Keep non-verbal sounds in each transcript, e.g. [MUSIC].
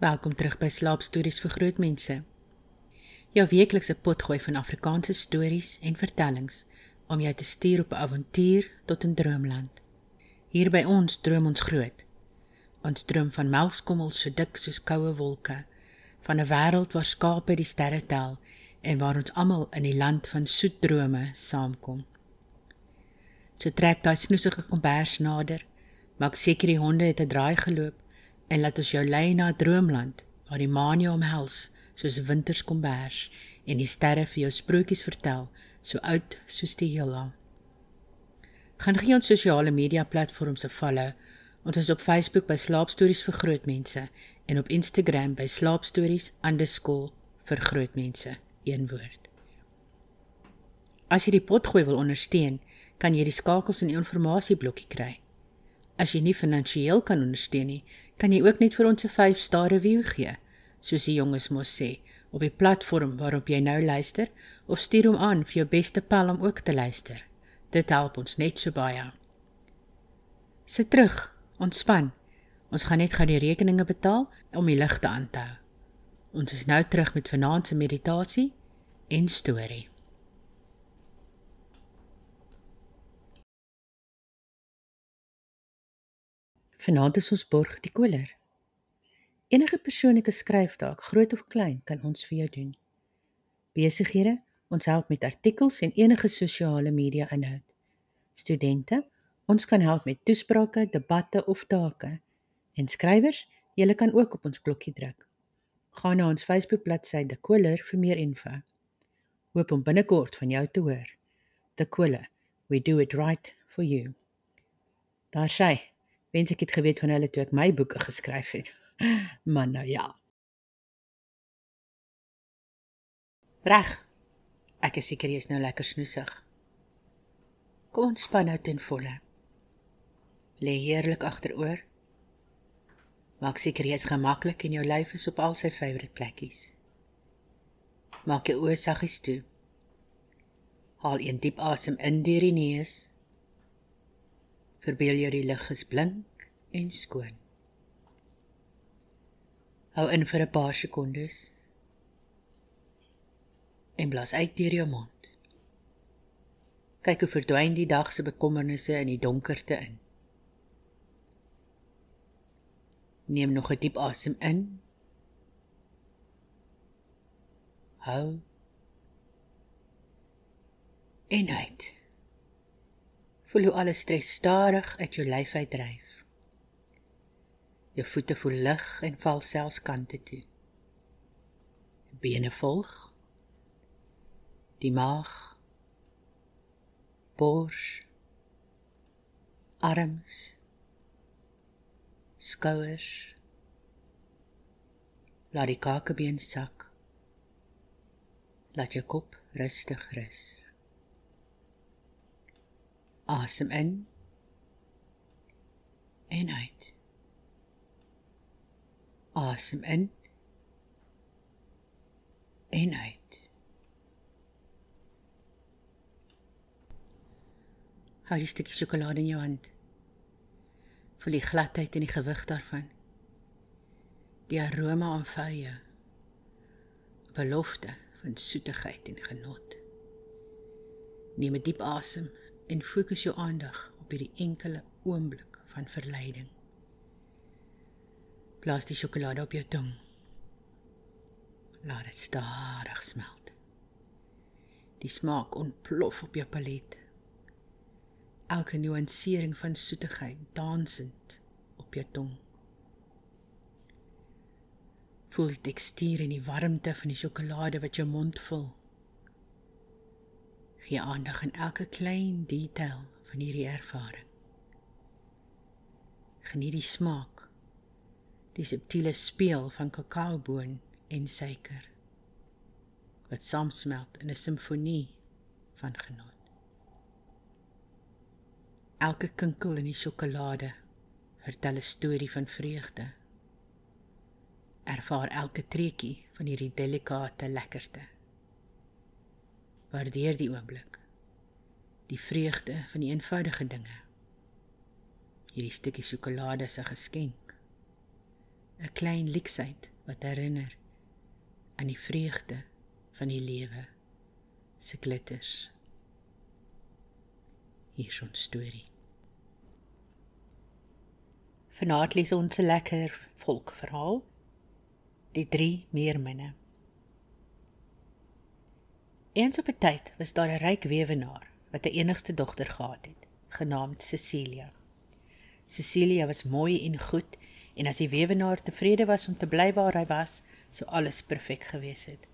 Welkom terug by Slaapstories vir Grootmense. Jou weeklikse potgooi van Afrikaanse stories en vertellings om jou te stuur op 'n avontuur tot 'n droomland. Hier by ons droom ons groot. Ons droom van melkskommels so dik soos koue wolke, van 'n wêreld waar skape die sterre tel en waar ons almal in die land van soet drome saamkom. So trek daai snoesige kombers nader, maak seker die honde het 'n draai geloop en laat ons jou lei na 'n droomland waar die maan jou omhels soos winterskombers en die sterre vir jou sprokies vertel so oud soos die heelal. Gaan gee ons sosiale media platforms 'n follow. Ons is op Facebook by Slaapstories vir Grootmense en op Instagram by slaapstories_vir grootmense een woord. As jy die potgooi wil ondersteun, kan jy die skakels in die inligtingblokkie kry. As jy nie finansiëel kan ondersteun nie, kan jy ook net vir ons 'n 5-ster review gee, soos die jonges mos sê, op die platform waarop jy nou luister of stuur hom aan vir jou beste pel om ook te luister. Dit help ons net so baie. Sit terug, ontspan. Ons gaan net gou die rekeninge betaal om die ligte aan te hou. Ons is nou terug met vanaand se meditasie en storie. Vanaand is ons borg die koler. Enige persoonlike skryftaak, groot of klein, kan ons vir jou doen. Besighede, ons help met artikels en enige sosiale media inhoud. Studente, ons kan help met toesprake, debatte of take. En skrywers, julle kan ook op ons klokkie druk. Gaan na ons Facebook bladsy De Koler vir meer info. Hoop om binnekort van jou te hoor. De Koler, we do it right for you. Daar sê Wens ek het geweet van hulle toe ek my boeke geskryf het. [LAUGHS] Maar nou ja. Reg. Ek is seker jy is nou lekker snoesig. Kom ontspan nou ten volle. Lê heerlik agteroor. Maak seker jy is gemaklik en jou lyf is op al sy favourite plekkies. Maak jou oë saggies toe. Haal 'n diep asem in deur die neus Verbeel jou die lig is blink en skoon. Hou in vir 'n paar sekondes. En blaas uit deur jou mond. Kyk hoe verdwyn die dag se bekommernisse in die donkerte in. Neem nog 'n diep asem in. Hou. En uit. Voel hoe alle stres stadig uit jou lyf uitdryf. Jou voete voel lig en val selfs kante toe. Bene volg. Die maag. Bors. Arms. Skouers. Laat die kakebeen sak. Laat jou kop rustig rus. Asem in en uit. Asem in en uit. Hou die stukkie sjokolade in jou hand. Voel die gladheid en die gewig daarvan. Die aroma aanvaar jou. Belofte van soetigheid en genot. Neem 'n diep asem en fokus jou aandag op hierdie enkele oomblik van verleiding. Plaas die sjokolade op jou tong. Laat dit stadig smelt. Die smaak ontplof op jou palet. Elke nuansering van soetigheid dansend op jou tong. Voel die tekstuur en die warmte van die sjokolade wat jou mond vul. Gee aandag aan elke klein detail van hierdie ervaring. Geniet die smaak. Die subtiele speel van kakaoboon en suiker wat saamsmelt in 'n simfonie van genot. Elke kinkel in die sjokolade vertel 'n storie van vreugde. Ervaar elke treukie van hierdie delikate lekkerte waardeer die oomblik die vreugde van die eenvoudige dinge hierdie stukkie sjokolade is 'n geskenk 'n klein leksheid wat herinner aan die vreugde van die lewe se glitters. Hier is ons storie. Vanaand lees ons 'n lekker volkverhaal. Die drie meerminne. Eens op 'n tyd was daar 'n ryk weewenaar wat 'n enigste dogter gehad het, genaamd Cecilia. Cecilia was mooi en goed en as die weewenaar tevrede was om te bly waar hy was, sou alles perfek gewees het.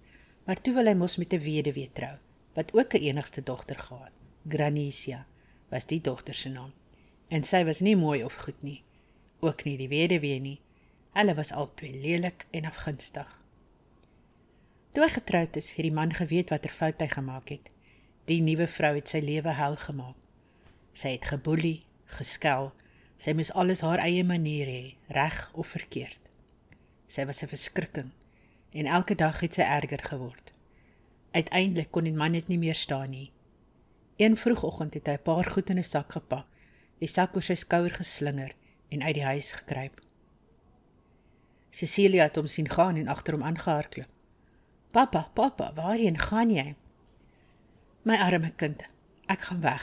Maar toe wil hy mos met 'n weduwee trou, wat ook 'n enigste dogter gehad. Granicia was die dogter se naam. En sy was nie mooi of goed nie, ook nie die weduwee nie. Hulle was albei lelik en afgunstig. Toe hy getroud is, het die man geweet watter fout hy gemaak het. Die nuwe vrou het sy lewe hel gemaak. Sy het geboelie, geskel. Sy moes alles haar eie manier hê, reg of verkeerd. Sy was 'n verskrikking en elke dag het sy erger geword. Uiteindelik kon die man dit nie meer staan nie. Een vroegoggend het hy 'n paar goed in 'n sak gepak, die sak oor sy skouer geslinger en uit die huis gekruip. Cecilia het hom sien gaan en agter hom aangehardloop. Pappa, pappa, waarheen gaan jy? My arme kind, ek gaan weg.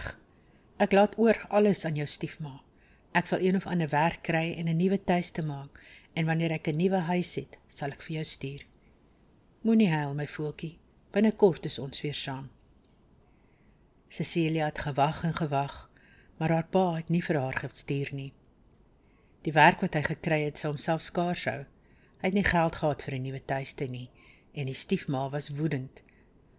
Ek laat oor alles aan jou stiefma. Ek sal een of ander werk kry en 'n nuwe tuiste maak en wanneer ek 'n nuwe huis het, sal ek vir jou stuur. Moenie huil my voeltjie. Binnekort is ons weer saam. Cecilia het gewag en gewag, maar haar pa het nie vir haar gestuur nie. Die werk wat hy gekry het, sou homself skaars hou. Hy het nie geld gehad vir 'n nuwe tuiste nie en die stiefma was woedend.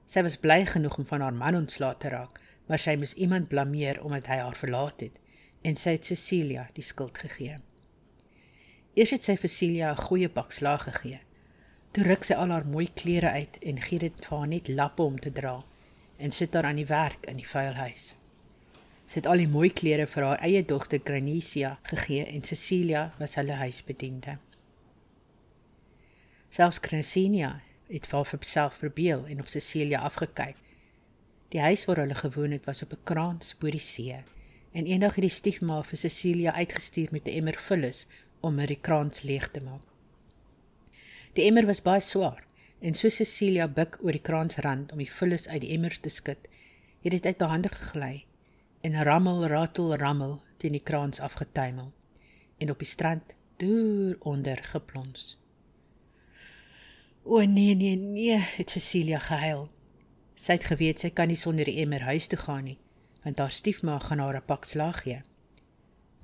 Sy was bly genoeg om van haar man ontslae te raak, maar sy moes iemand blameer omdat hy haar verlaat het en sy het Cecilia die skuld gegee. Eers het sy vir Cecilia 'n goeie pak slaag gegee. Toe ruk sy al haar mooi klere uit en gee dit vir haar net lappe om te dra en sit haar aan die werk in die vuilhuis. Sy het al die mooi klere vir haar eie dogter Granicia gegee en Cecilia was hulle huisbediende. Selfs Granicia het vir homself verbeel en op Cecilia afgekyk. Die huis waar hulle gewoon het was op 'n kraans bo die see en eendag het die stiefma vir Cecilia uitgestuur met 'n emmer vullis om haar die kraans leeg te maak. Die emmer was baie swaar en so Cecilia buig oor die kraansrand om die vullis uit die emmer te skud, het dit uit haar hande gegly en rammel ratel rammel teen die kraans afgetuimel en op die strand deur onder geplons. O nee nee nee, het Cecilia gehuil. Sy het geweet sy kan nie sonder die emmer huis toe gaan nie, want haar stiefma gaan haar 'n pak slag gee.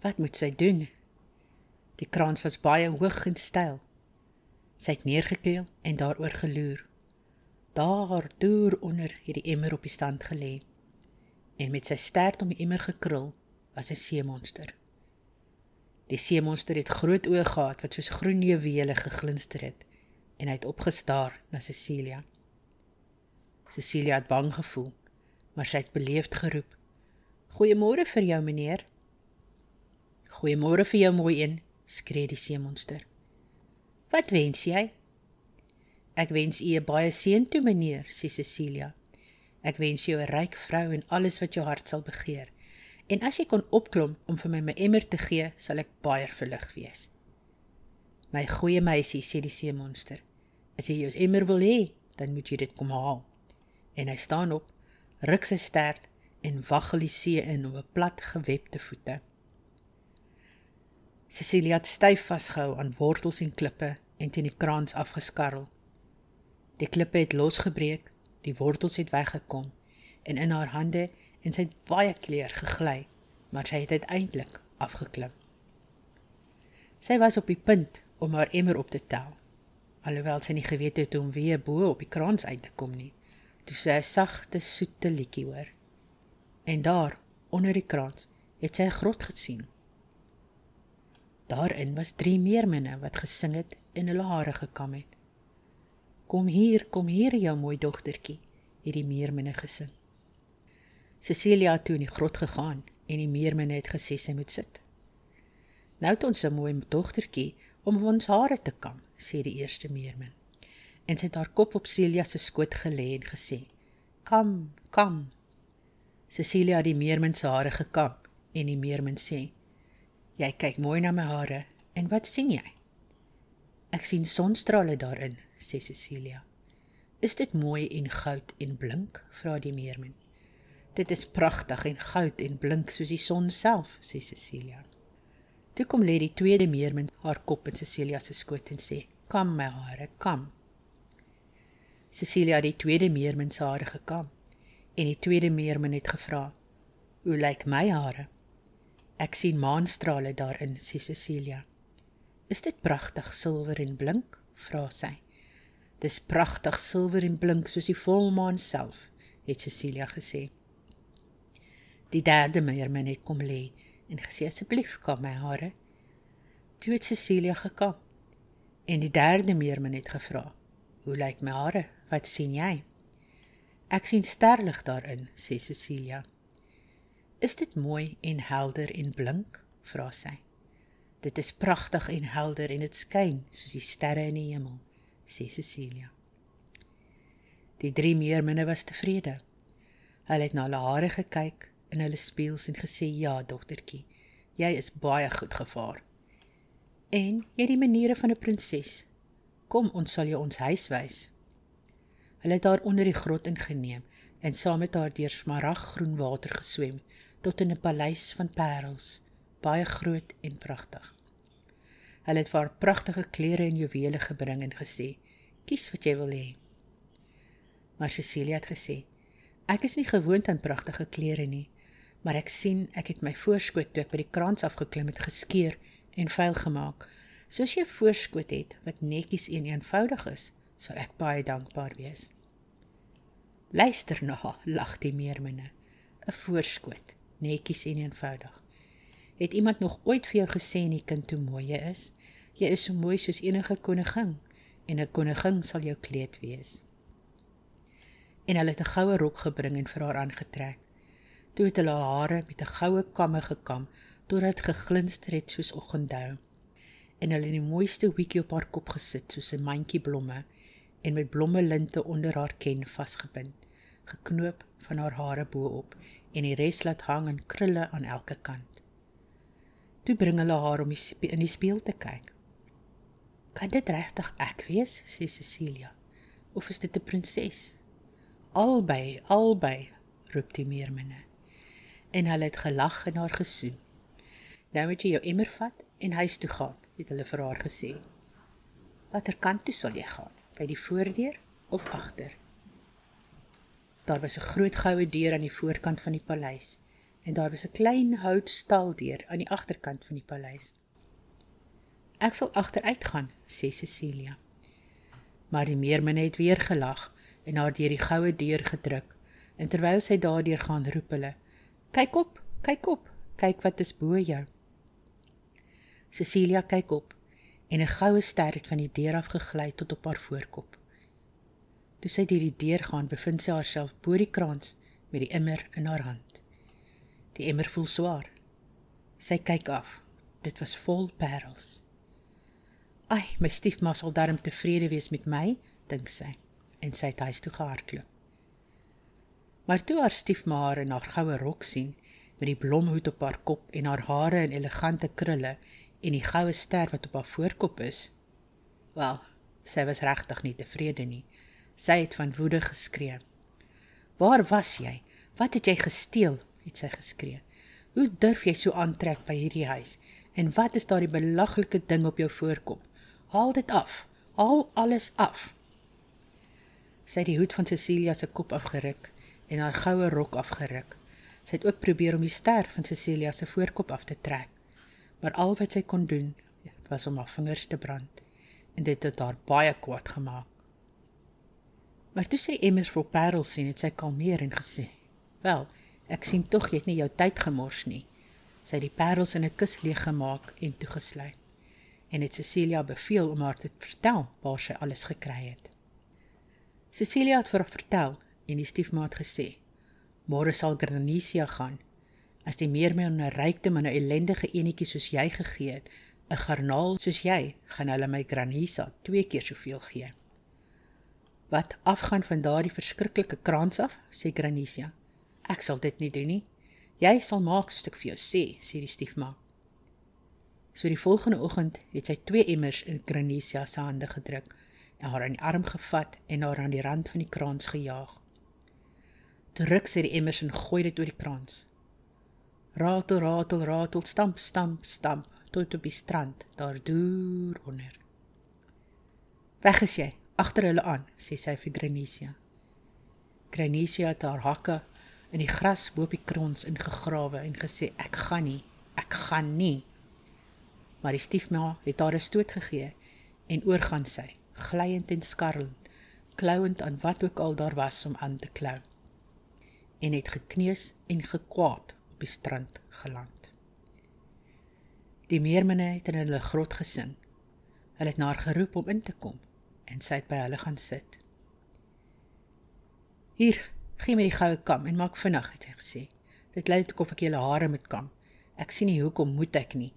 Wat moet sy doen? Die krans was baie hoog en styl. Sy het neergekeel en daaroor geloer. Daar deur onder het die emmer op die stand gelê. En met sy stert om die emmer gekrul, was 'n seemonster. Die seemonster het groot oë gehad wat soos groen juwele geglinster het en hy het opgestaar na Cecilia. Cecilia het bang gevoel, maar sy het beleefd geroep: "Goeiemôre vir jou, meneer." "Goeiemôre vir jou, mooi een," skree die seemonster. "Wat wens jy?" "Ek wens u 'n baie seën toe, meneer," sê Cecilia. "Ek wens jou 'n ryk vrou en alles wat jou hart sal begeer. En as jy kon opklom om vir my my emmer te gee, sal ek baie verlig wees." "My goeie meisie," sê die seemonster. As jy jou emmer wil hê, dan moet jy dit kom haal. En hy staan op, ruk sy stert en waggel die see in op 'n plat gewebde voete. Cecilia het styf vasgehou aan wortels en klippe en teen die kraans afgeskarrel. Die klippe het losgebreek, die wortels het weggekom en in haar hande en sy het baie kleur gegly, maar sy het uiteindelik afgeklim. Sy was op die punt om haar emmer op te tel alhoewel sy nie geweet het hoe om weer bo op die kraans uit te kom nie. Toe sy 'n sagte, soete liedjie hoor. En daar, onder die kraans, het sy 'n grot gesien. Daarin was drie meerminne wat gesing het en hulle hare gekam het. Kom hier, kom hier jou mooi dogtertjie, het die meerminne gesing. Cecilia het toe in die grot gegaan en die meerminne het gesê sy moet sit. Nou het ons 'n mooi dogtertjie om ons hare te kam, sê die eerste meermin. En sy het haar kop op Celia se skoot gelê en gesê: "Kom, kom." Cecilia het die meermin se hare gekap en die meermin sê: "Jy kyk mooi na my hare en wat sien jy?" Ek sien sonstrale daarin, sê Cecilia. Is dit mooi en goud en blink? vra die meermin. Dit is pragtig en goud en blink soos die son self, sê Cecilia. Toe kom lê die tweede meermin haar kop in Cecilia se skoot en sê: "Kom my hare, kom." Cecilia het die tweede meermin se hare gekam en die tweede meermin het gevra: "Hoe lyk my hare?" "Ek sien maanstrale daarin," sê Cecilia. "Is dit pragtig silwer en blink?" vra sy. "Dis pragtig silwer en blink soos die volmaan self," het Cecilia gesê. Die derde meermin het kom lê en gesê asseblief kam my hare. Toe het Cecilia gekap. En die derde meermin het gevra: "Hoe lyk my hare? Wat sien jy?" "Ek sien sterlig daarin," sê Cecilia. "Is dit mooi en helder en blink?" vra sy. "Dit is pragtig en helder en dit skyn soos die sterre in die hemel," sê Cecilia. Die drie meerminne was tevrede. Hulle het na hulle hare gekyk in hulle spieëls en gesê: "Ja, dogtertjie, jy is baie goed gevaar." En jy het die maniere van 'n prinses. Kom, ons sal jou ons huis wys. Hulle het haar onder die grot ingeneem en saam met haar deur smaraggroen water geswem tot in 'n paleis van parels, baie groot en pragtig. Hulle het vir haar pragtige klere en juwele gebring en gesê: "Kies wat jy wil hê." Maar Cecilia het gesê: "Ek is nie gewoond aan pragtige klere nie maar ek sien ek het my voorskoot toe ek by die krans afgeklim het geskeur en vuil gemaak. Soos jy voorskoot het wat netjies en eenvoudig is, sal ek baie dankbaar wees. Luister nou, lag die meerminne. 'n Voorskoot, netjies en eenvoudig. Het iemand nog ooit vir jou gesê nie kind hoe mooi jy is? Jy is so mooi soos enige koningin en 'n koningin sal jou kleed wees. En hulle het 'n goue rok gebring en vir haar aangetrek. Toe het hulle hare met 'n goue kamme gekam totdat dit geglinster het soos oggenddou. En hulle het die mooiste hoedjie op haar kop gesit soos 'n mandjie blomme en met blomme linte onder haar ken vasgebind, geknoop van haar hare bo-op en die res laat hang in krulle aan elke kant. Toe bring hulle haar om in die spieël te kyk. "Kan dit regtig ek wees?" sê Cecilia. "Of is dit 'n prinses?" "Albei, albei," roep die meerminne en hulle het gelag en haar gesoen. Nou moet jy jou emmer vat en huis toe gaan, het hulle vir haar gesê. Watter kant toe sal jy gaan? By die voordeur of agter? Daar was 'n groot goue deur aan die voorkant van die paleis en daar was 'n klein houtstaldeur aan die agterkant van die paleis. Ek sal agteruit gaan, sê Cecilia. Maar die meerminne het weer gelag en haar deur die goue deur gedruk. En terwyl sy daardeur gaan roep hulle: Kyk op, kyk op, kyk wat is bo jou. Cecilia kyk op en 'n goue ster het van die deur af gegly tot op haar voorkop. Toe sy deur die deur gaan, bevind sy haarself bo die krans met die immer in haar hand. Die immer voel swaar. Sy kyk af. Dit was vol parels. Ai, my stiefma sal darm tevrede wees met my, dink sy, en sy het huis toe gehardloop. Maar toe haar stiefma haar in haar goue rok sien, met die blomhoed op haar kop en haar hare in elegante krulle en die goue ster wat op haar voorkop is, wel, sy was regtig nie tevrede nie. Sy het van woede geskree. "Waar was jy? Wat het jy gesteel?" het sy geskree. "Hoe durf jy so aantrek by hierdie huis? En wat is daardie belaglike ding op jou voorkop? Haal dit af. Haal alles af." Sy het die hoed van Cecilia se kop afgeruk en haar goue rok afgeruk. Sy het ook probeer om die ster van Cecilia se voorkop af te trek, maar al wat sy kon doen was om haar vingers te brand en dit het haar baie kwaad gemaak. Maar toe sy emmers vol parels sien, het sy kalmeer en gesê: "Wel, ek sien tog jy het nie jou tyd gemors nie." Sy het die parels in 'n kus leeg gemaak en toegesluit en het Cecilia beveel om haar te vertel waar sy alles gekry het. Cecilia het vir haar vertel en die stiefmaat gesê: "Môre sal Granisia gaan. As die meermin 'n rykte man 'n ellendige enetjie soos jy gegee het, 'n garnaal soos jy, gaan hulle my Granisa twee keer soveel gee." "Wat afgaan van daardie verskriklike krans af?" sê Granisia. "Ek sal dit nie doen nie. Jy sal maak soos ek vir jou sê," sê die stiefma. So die volgende oggend het sy twee emmers in Granisia se hande gedruk en haar aan die arm gevat en haar aan die rand van die kraans gejaag. Toe ruk sy die emmers en gooi dit oor die kraans. Ratel, ratel, ratel, stamp, stamp, stamp tot op die strand daar deur onder. Weg is jy, agter hulle aan, sê sy vir Granisia. Granisia het haar hakke in die gras bo op die krons ingegrawe en gesê ek gaan nie, ek gaan nie. Maar die stiefma het haar 'n stoot gegee en oorgaan sy, glyend en skarrelend, klouend aan wat ook al daar was om aan te klou. En het gekneus en gekwaad op die strand geland. Die meerminne het in hulle grot gesing. Hulle het na haar geroep om in te kom en sy het by hulle gaan sit. Hier, gee my die goue kam en maak vinnig, het sy gesê. Dit lyk of ek julle hare moet kam. Ek sien nie hoekom moet ek nie,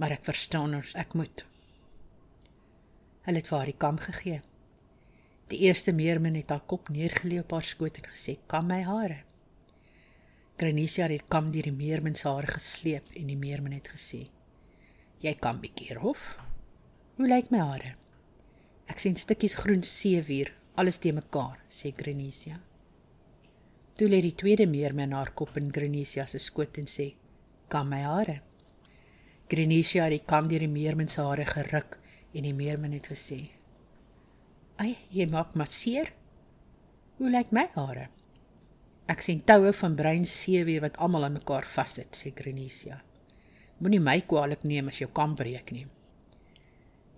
maar ek verstaan ons ek moet. Hulle het vir haar die kam gegee. Die eerste meermin het haar kop neergelê op haar skoot en gesê: "Kam my hare." Granisia het die kam deur die meermin se hare gesleep en die meermin het gesê: "Jy kan bietjie rof. Hoe lyk my hare?" Ek sien stukkies groen seewier, alles te mekaar, sê Granisia. Toe lê die tweede meermin haar kop in Grenisia se skoot en sê: "Kam my hare." Grenisia het die kam deur die meermin se hare geruk en die meermin het gesê: "Ai, jy maak maar seer. Hoe lyk my hare?" Ek sien toue van bruin seewier wat almal aan mekaar vassit, sê Grenisia. Moenie my kwaadlik neem as jou kam breek nie.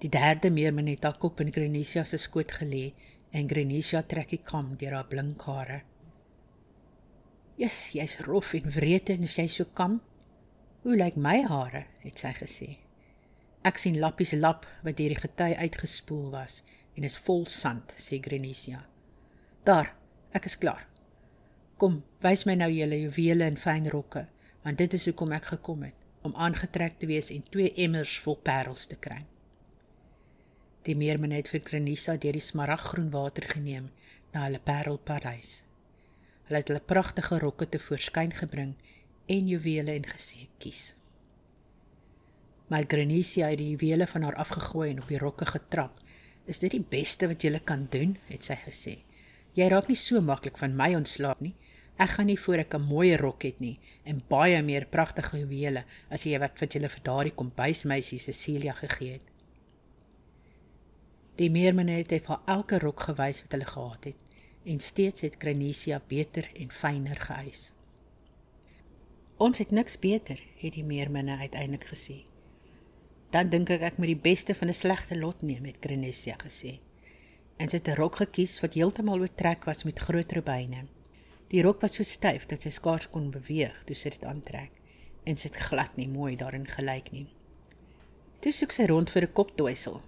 Die derde meermin het haar kop in Grenisia se skoot gelê en Grenisia trek die kam deur haar blink hare. "Jes, jy's rof en wreed en jy so kam. Hoe lyk my hare?" het sy gesê. "Ek sien lappies lap wat deur die gety uitgespoel was en is vol sand," sê Grenisia. "Daar, ek is klaar. Kom, wys my nou julle juwele en fyn rokke, want dit is hoekom ek gekom het, om aangetrek te wees en twee emmers vol parels te kry." Die meermin het vir Grenisia deur die smaraggroen water geneem na hulle parelparys. Hulle het hulle pragtige rokke te voorskyn gebring en juwele en gesê kies. Maar Grenisia het die juwele van haar afgegooi en op die rokke getrap. "Is dit die beste wat jy kan doen?" het sy gesê. "Jy raak nie so maklik van my ontslaap nie. Ek gaan nie voor ek 'n mooi rok het nie en baie meer pragtige juwele as jy wat wat jy vir daardie kombuismeisie Cecilia gegee het." Die meerminne het vir elke rok gewys wat hulle gehad het en steeds het Grenisia beter en fyner geëis. Ons het niks beter, het die meerminne uiteindelik gesê. Dan dink ek ek moet die beste van 'n slegte lot neem, het Grenisia gesê. En sy het 'n rok gekies wat heeltemal oortrek was met groot robyne. Die rok was so styf dat sy skaars kon beweeg toe sy dit aantrek en sy het glad nie mooi daarin gelyk nie. Toe soek sy rond vir 'n koptoesel.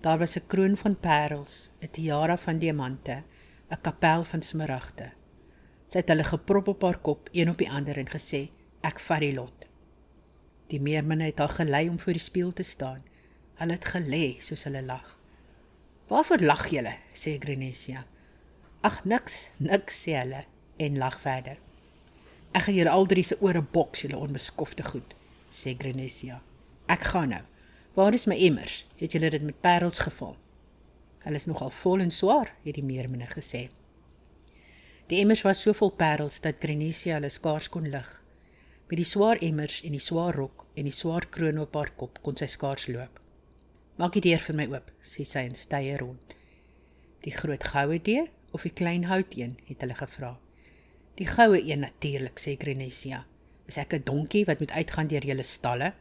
Daar was 'n kroon van parels, 'n tiara van diamante 'n kapel van smaragde. Sy het hulle geprop op haar kop, een op die ander en gesê: "Ek vat die lot." Die meerminne het haar gelei om voor die spieël te staan. Hulle het gelê soos hulle lag. "Waarvoor lag julle?" sê Grenesia. "Ag niks, niks," sê hulle en lag verder. "Ek gaan julle al drie se ore boks, julle onbeskofte goed," sê Grenesia. "Ek gaan nou. Waar is my emmers? Het julle dit met parels gevul?" Hulle is nogal vol en swaar, het die meerminne gesê. Die emmers was so vol parels dat Grenesia hulle skaars kon lig. Met die swaar emmers en die swaar rok en die swaar kroon op haar kop kon sy skaars loop. "Maak die deur vir my oop," sê sy en stye rond. "Die groot goue deur of die klein hout een?" het hulle gevra. "Die goue een natuurlik," sê Grenesia. "Is ek 'n donkie wat moet uitgaan deur julle stalle?"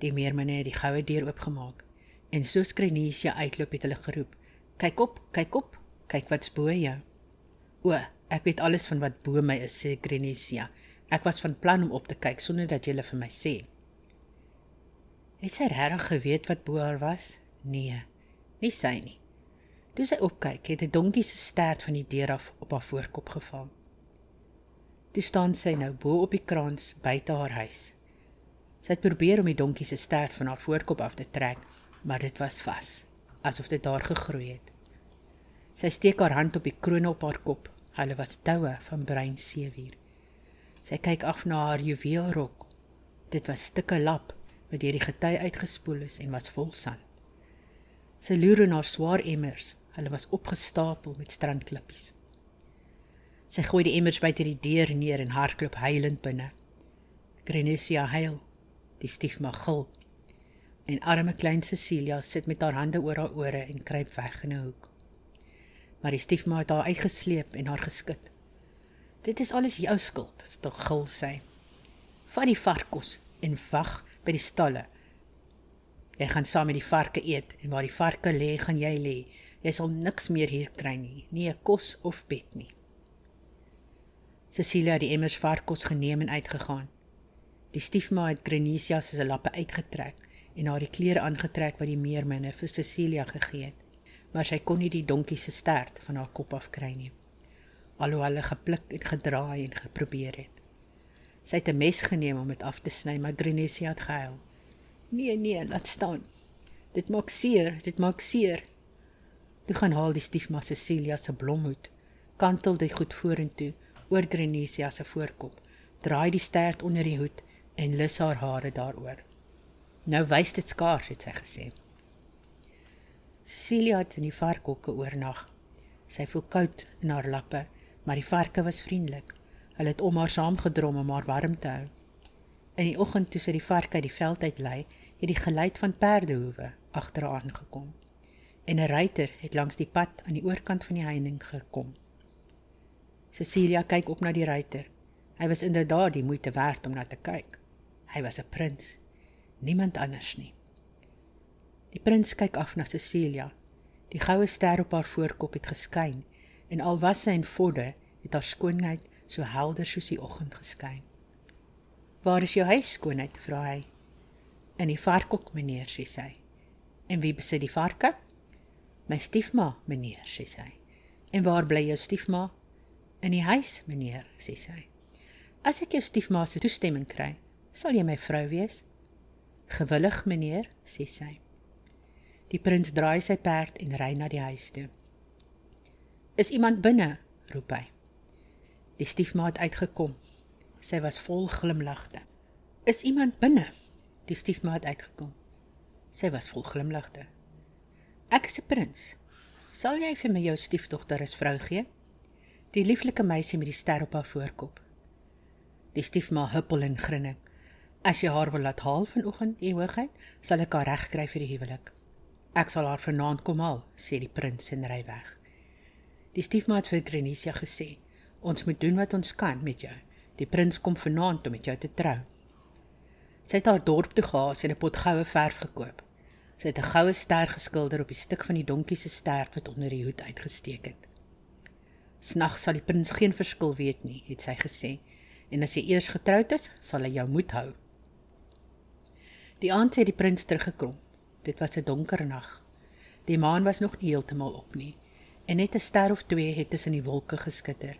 Die meerminne het die goue deur oopgemaak. En so Skrenesia uitloop het hulle geroep: "Kyk op, kyk op, kyk wat's bo jou." "O, ek weet alles van wat bo my is," sê Skrenesia. "Ek was van plan om op te kyk sonder dat jy vir my sê." Het sy regtig geweet wat bo haar was? Nee, nie sy nie. Toe sy opkyk, het 'n donkie se stert van die deur af op haar voorkop geval. Toe staan sy nou bo op die kraans buite haar huis. Sy het probeer om die donkie se stert van haar voorkop af te trek, maar dit was vas, asof dit daar gegroei het. Sy steek haar hand op die kroon op haar kop. Hulle was toue van bruin seewier. Sy kyk af na haar juweelrok. Dit was stukke lap wat deur die gety uitgespoel is en was vol sand. Sy loer in haar swaar emmers. Hulle was opgestapel met strandklippies. Sy gooi die emmers buite die deur neer en hardloop huilend binne. Grenesia huil. Die stiefma gil. En arme klein Cecilia sit met haar hande oor haar ore en kruip weg in 'n hoek. Maar die stiefma het haar uitgesleep en haar geskit. Dit is alles jou skuld, stil gil sy. Vat die varkos en wag by die stalle. Jy gaan saam met die varke eet en waar die varke lê, gaan jy lê. Jy sal niks meer hier kry nie, nie 'n kos of bed nie. Cecilia het die emmers varkos geneem en uitgegaan. Die stiefma het Grenesia se lappe uitgetrek en haar die klere aangetrek wat die meerminne vir Cecilia gegee het, maar sy kon nie die donkie se stert van haar kop af kry nie alhoewel hulle gepluk en gedraai en geprobeer het. Sy het 'n mes geneem om dit af te sny, maar Grenesia het gehuil. "Nee, nee, laat staan. Dit maak seer, dit maak seer." Toe gaan haal die stiefma Cecilia se blomhoed, kantel dit goed vorentoe oor Grenesia se voorkop, draai die stert onder die hoed en lus haar hare daaroor. "Nou wys dit skaars," het sy gesê. Cecilia het in die varkhokke oornag. Sy voel koud in haar lappe maar die varke was vriendelik. Hulle het om haar saamgedrom om haar warm te hou. In die oggend toe sy die varke uit die veld uit lei, het die geluid van perdehoewe agter haar aangekom. En 'n ruiter het langs die pad aan die oorkant van die heining gekom. Cecilia kyk op na die ruiter. Hy was inderdaad die moeite werd om na te kyk. Hy was 'n prins, niemand anders nie. Die prins kyk af na Cecilia. Die goue ster op haar voorkop het geskyn en al was sy in vodde, het haar skoonheid so helder soos die oggend geskyn. "Waar is jou huis, skoonheid?" vra hy. "In die varkhok, meneer," sê sy. "En wie besit die varke?" "My stiefma, meneer," sê sy. "En waar bly jou stiefma?" "In die huis, meneer," sê sy. "As ek jou stiefma se toestemming kry, sal jy my vrou wees?" "Gewillig, meneer," sê sy. Die prins draai sy perd en ry na die huis toe. Is iemand binne? roep hy. Die stiefma het uitgekom. Sy was vol glimlagte. Is iemand binne? Die stiefma het uitgekom. Sy was vol glimlagte. Ek is 'n prins. Sal jy vir my jou stiefdogter as vrou gee? Die lieflike meisie met die ster op haar voorkop. Die stiefma huppel en grinnik. As jy haar wil laat haal vanoggend, u hoogheid, sal ek haar regkry vir die huwelik. Ek sal haar vanaand kom haal, sê die prins en ry weg. Die stiefma het vir Grenesia gesê: "Ons moet doen wat ons kan met jou. Die prins kom vanaand om met jou te trou." Sy het haar dorp toe gehaas en 'n pot goue verf gekoop. Sy het 'n goue ster geskilder op die stuk van die donkie se stert wat onder die hoed uitgesteek het. "Snag sal die prins geen verskil weet nie," het sy gesê. "En as jy eers getroud is, sal hy jou moet hou." Die aand het die prins teruggekom. Dit was 'n donker nag. Die maan was nog nie heeltemal op nie en net 'n ster of twee het tussen die wolke geskitter.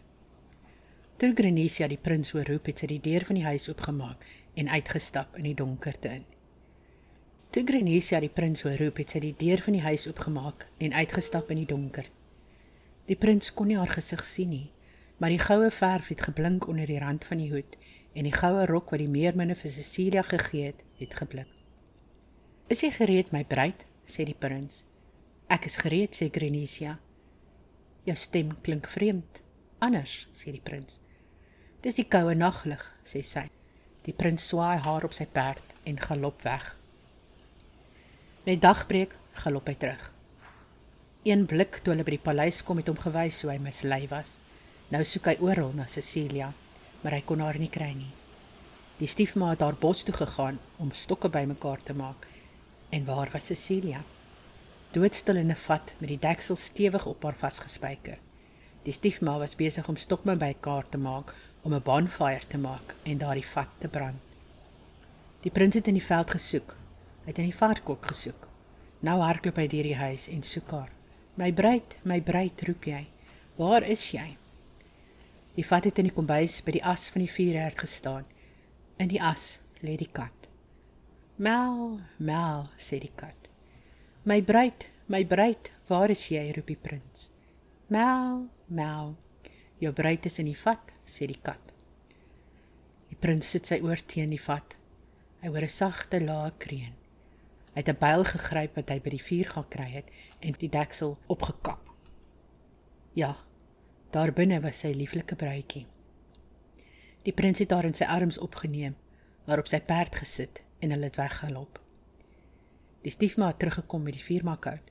Toe Grenesia die prins hoor roep, het sy die deur van die huis oopgemaak en uitgestap in die donkerte in. Toe Grenesia die prins hoor roep, het sy die deur van die huis oopgemaak en uitgestap in die donker. Die prins kon nie haar gesig sien nie, maar die goue verf het geblink onder die rand van die hoed en die goue rok wat die meerminne vir Cecilia gegee het, het geblik. "Is jy gereed, my bruid?" sê die prins. "Ek is gereed," sê Grenesia. Jou stem klink vreemd. Anders, sê die prins. Dis die koue naglig, sê sy. Die prins swaai haar op sy perd en galop weg. Met dagbreek galop hy terug. Een blik toe hulle by die paleis kom het hom gewys hoe hy mislei was. Nou soek hy oral na Cecilia, maar hy kon haar nie kry nie. Die stiefma het haar bos toe gegaan om stokke bymekaar te maak. En waar was Cecilia? doodstil in 'n vat met die deksel stewig op haar vasgespijker. Die stiefma was besig om stokme bymekaar te maak om 'n bonfire te maak en daardie vat te brand. Die prins het in die veld gesoek. Hy het in die varkhok gesoek. Nou hardloop hy deur die huis en soek haar. "My bruid, my bruid," roep hy. "Waar is jy?" Die vat het in die kombuis by die as van die vuurherd gestaan. In die as lê die kat. "Mel, mel," sê die kat. My bruid, my bruid, waar is jy? roep die prins. Mel, mel. Jou bruid is in die vat, sê die kat. Die prins sit sy oor teen die vat. Hy hoor 'n sagte lae kreun. Hy het 'n byl gegryp wat hy by die vuur gaan kry het en die deksel opgekap. Ja, daar binne was sy lieflike bruidjie. Die prins het haar in sy arms opgeneem, haar op sy perd gesit en hulle het weggeloop. Die stiefma het teruggekom met die vuurmakhout.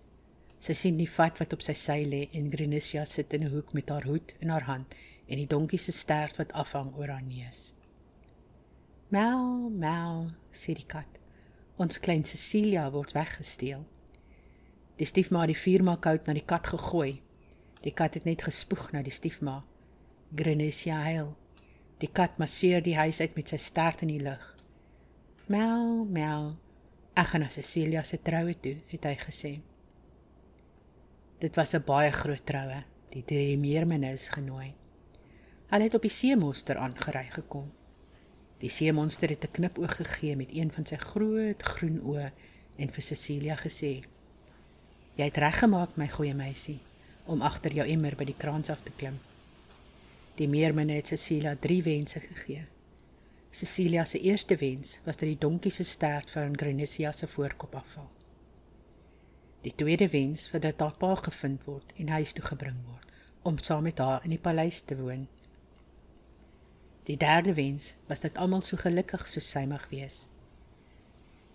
Sy sien die vat wat op sy sy lê en Grenisha sit in 'n hoek met haar hoed in haar hand en die donkie se stert wat afhang oor haar neus. Mau, mau, sê die kat. Ons klein Cecilia word weggesteel. Die stiefma het die vuurmakhout na die kat gegooi. Die kat het net gespoeg na die stiefma. Grenisha huil. Die kat masseer die huis uit met sy stert in die lug. Mau, mau. Ek gaan na Cecilia se troue toe, het hy gesê. Dit was 'n baie groot troue. Die drie meerminne is genooi. Hulle het op die seemonster aangery gekom. Die seemonster het 'n knipoog gegee met een van sy groot groen oë en vir Cecilia gesê: "Jy het reggemaak, my goeie meisie, om agter jou emmer by die kraans af te klim." Die meerminne het Cecilia drie wense gegee. Cecilia se eerste wens was dat die donkie se stert van Grenisia se voorkop afval. Die tweede wens was dat haar pa gevind word en huis toe gebring word om saam met haar in die paleis te woon. Die derde wens was dat almal so gelukkig soos sy mag wees.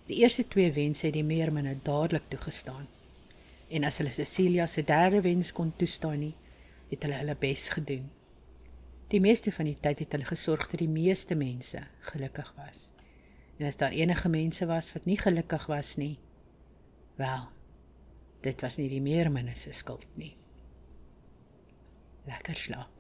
Die eerste twee wense het die meerminne dadelik toegestaan. En as hulle Cecilia se derde wens kon toestaan nie, het hulle hulle bes gedoen. Die meeste van die tyd het hulle gesorg dat die meeste mense gelukkig was. En as daar enige mense was wat nie gelukkig was nie, wel, dit was nie die meerminne se skuld nie. Lekker slaap.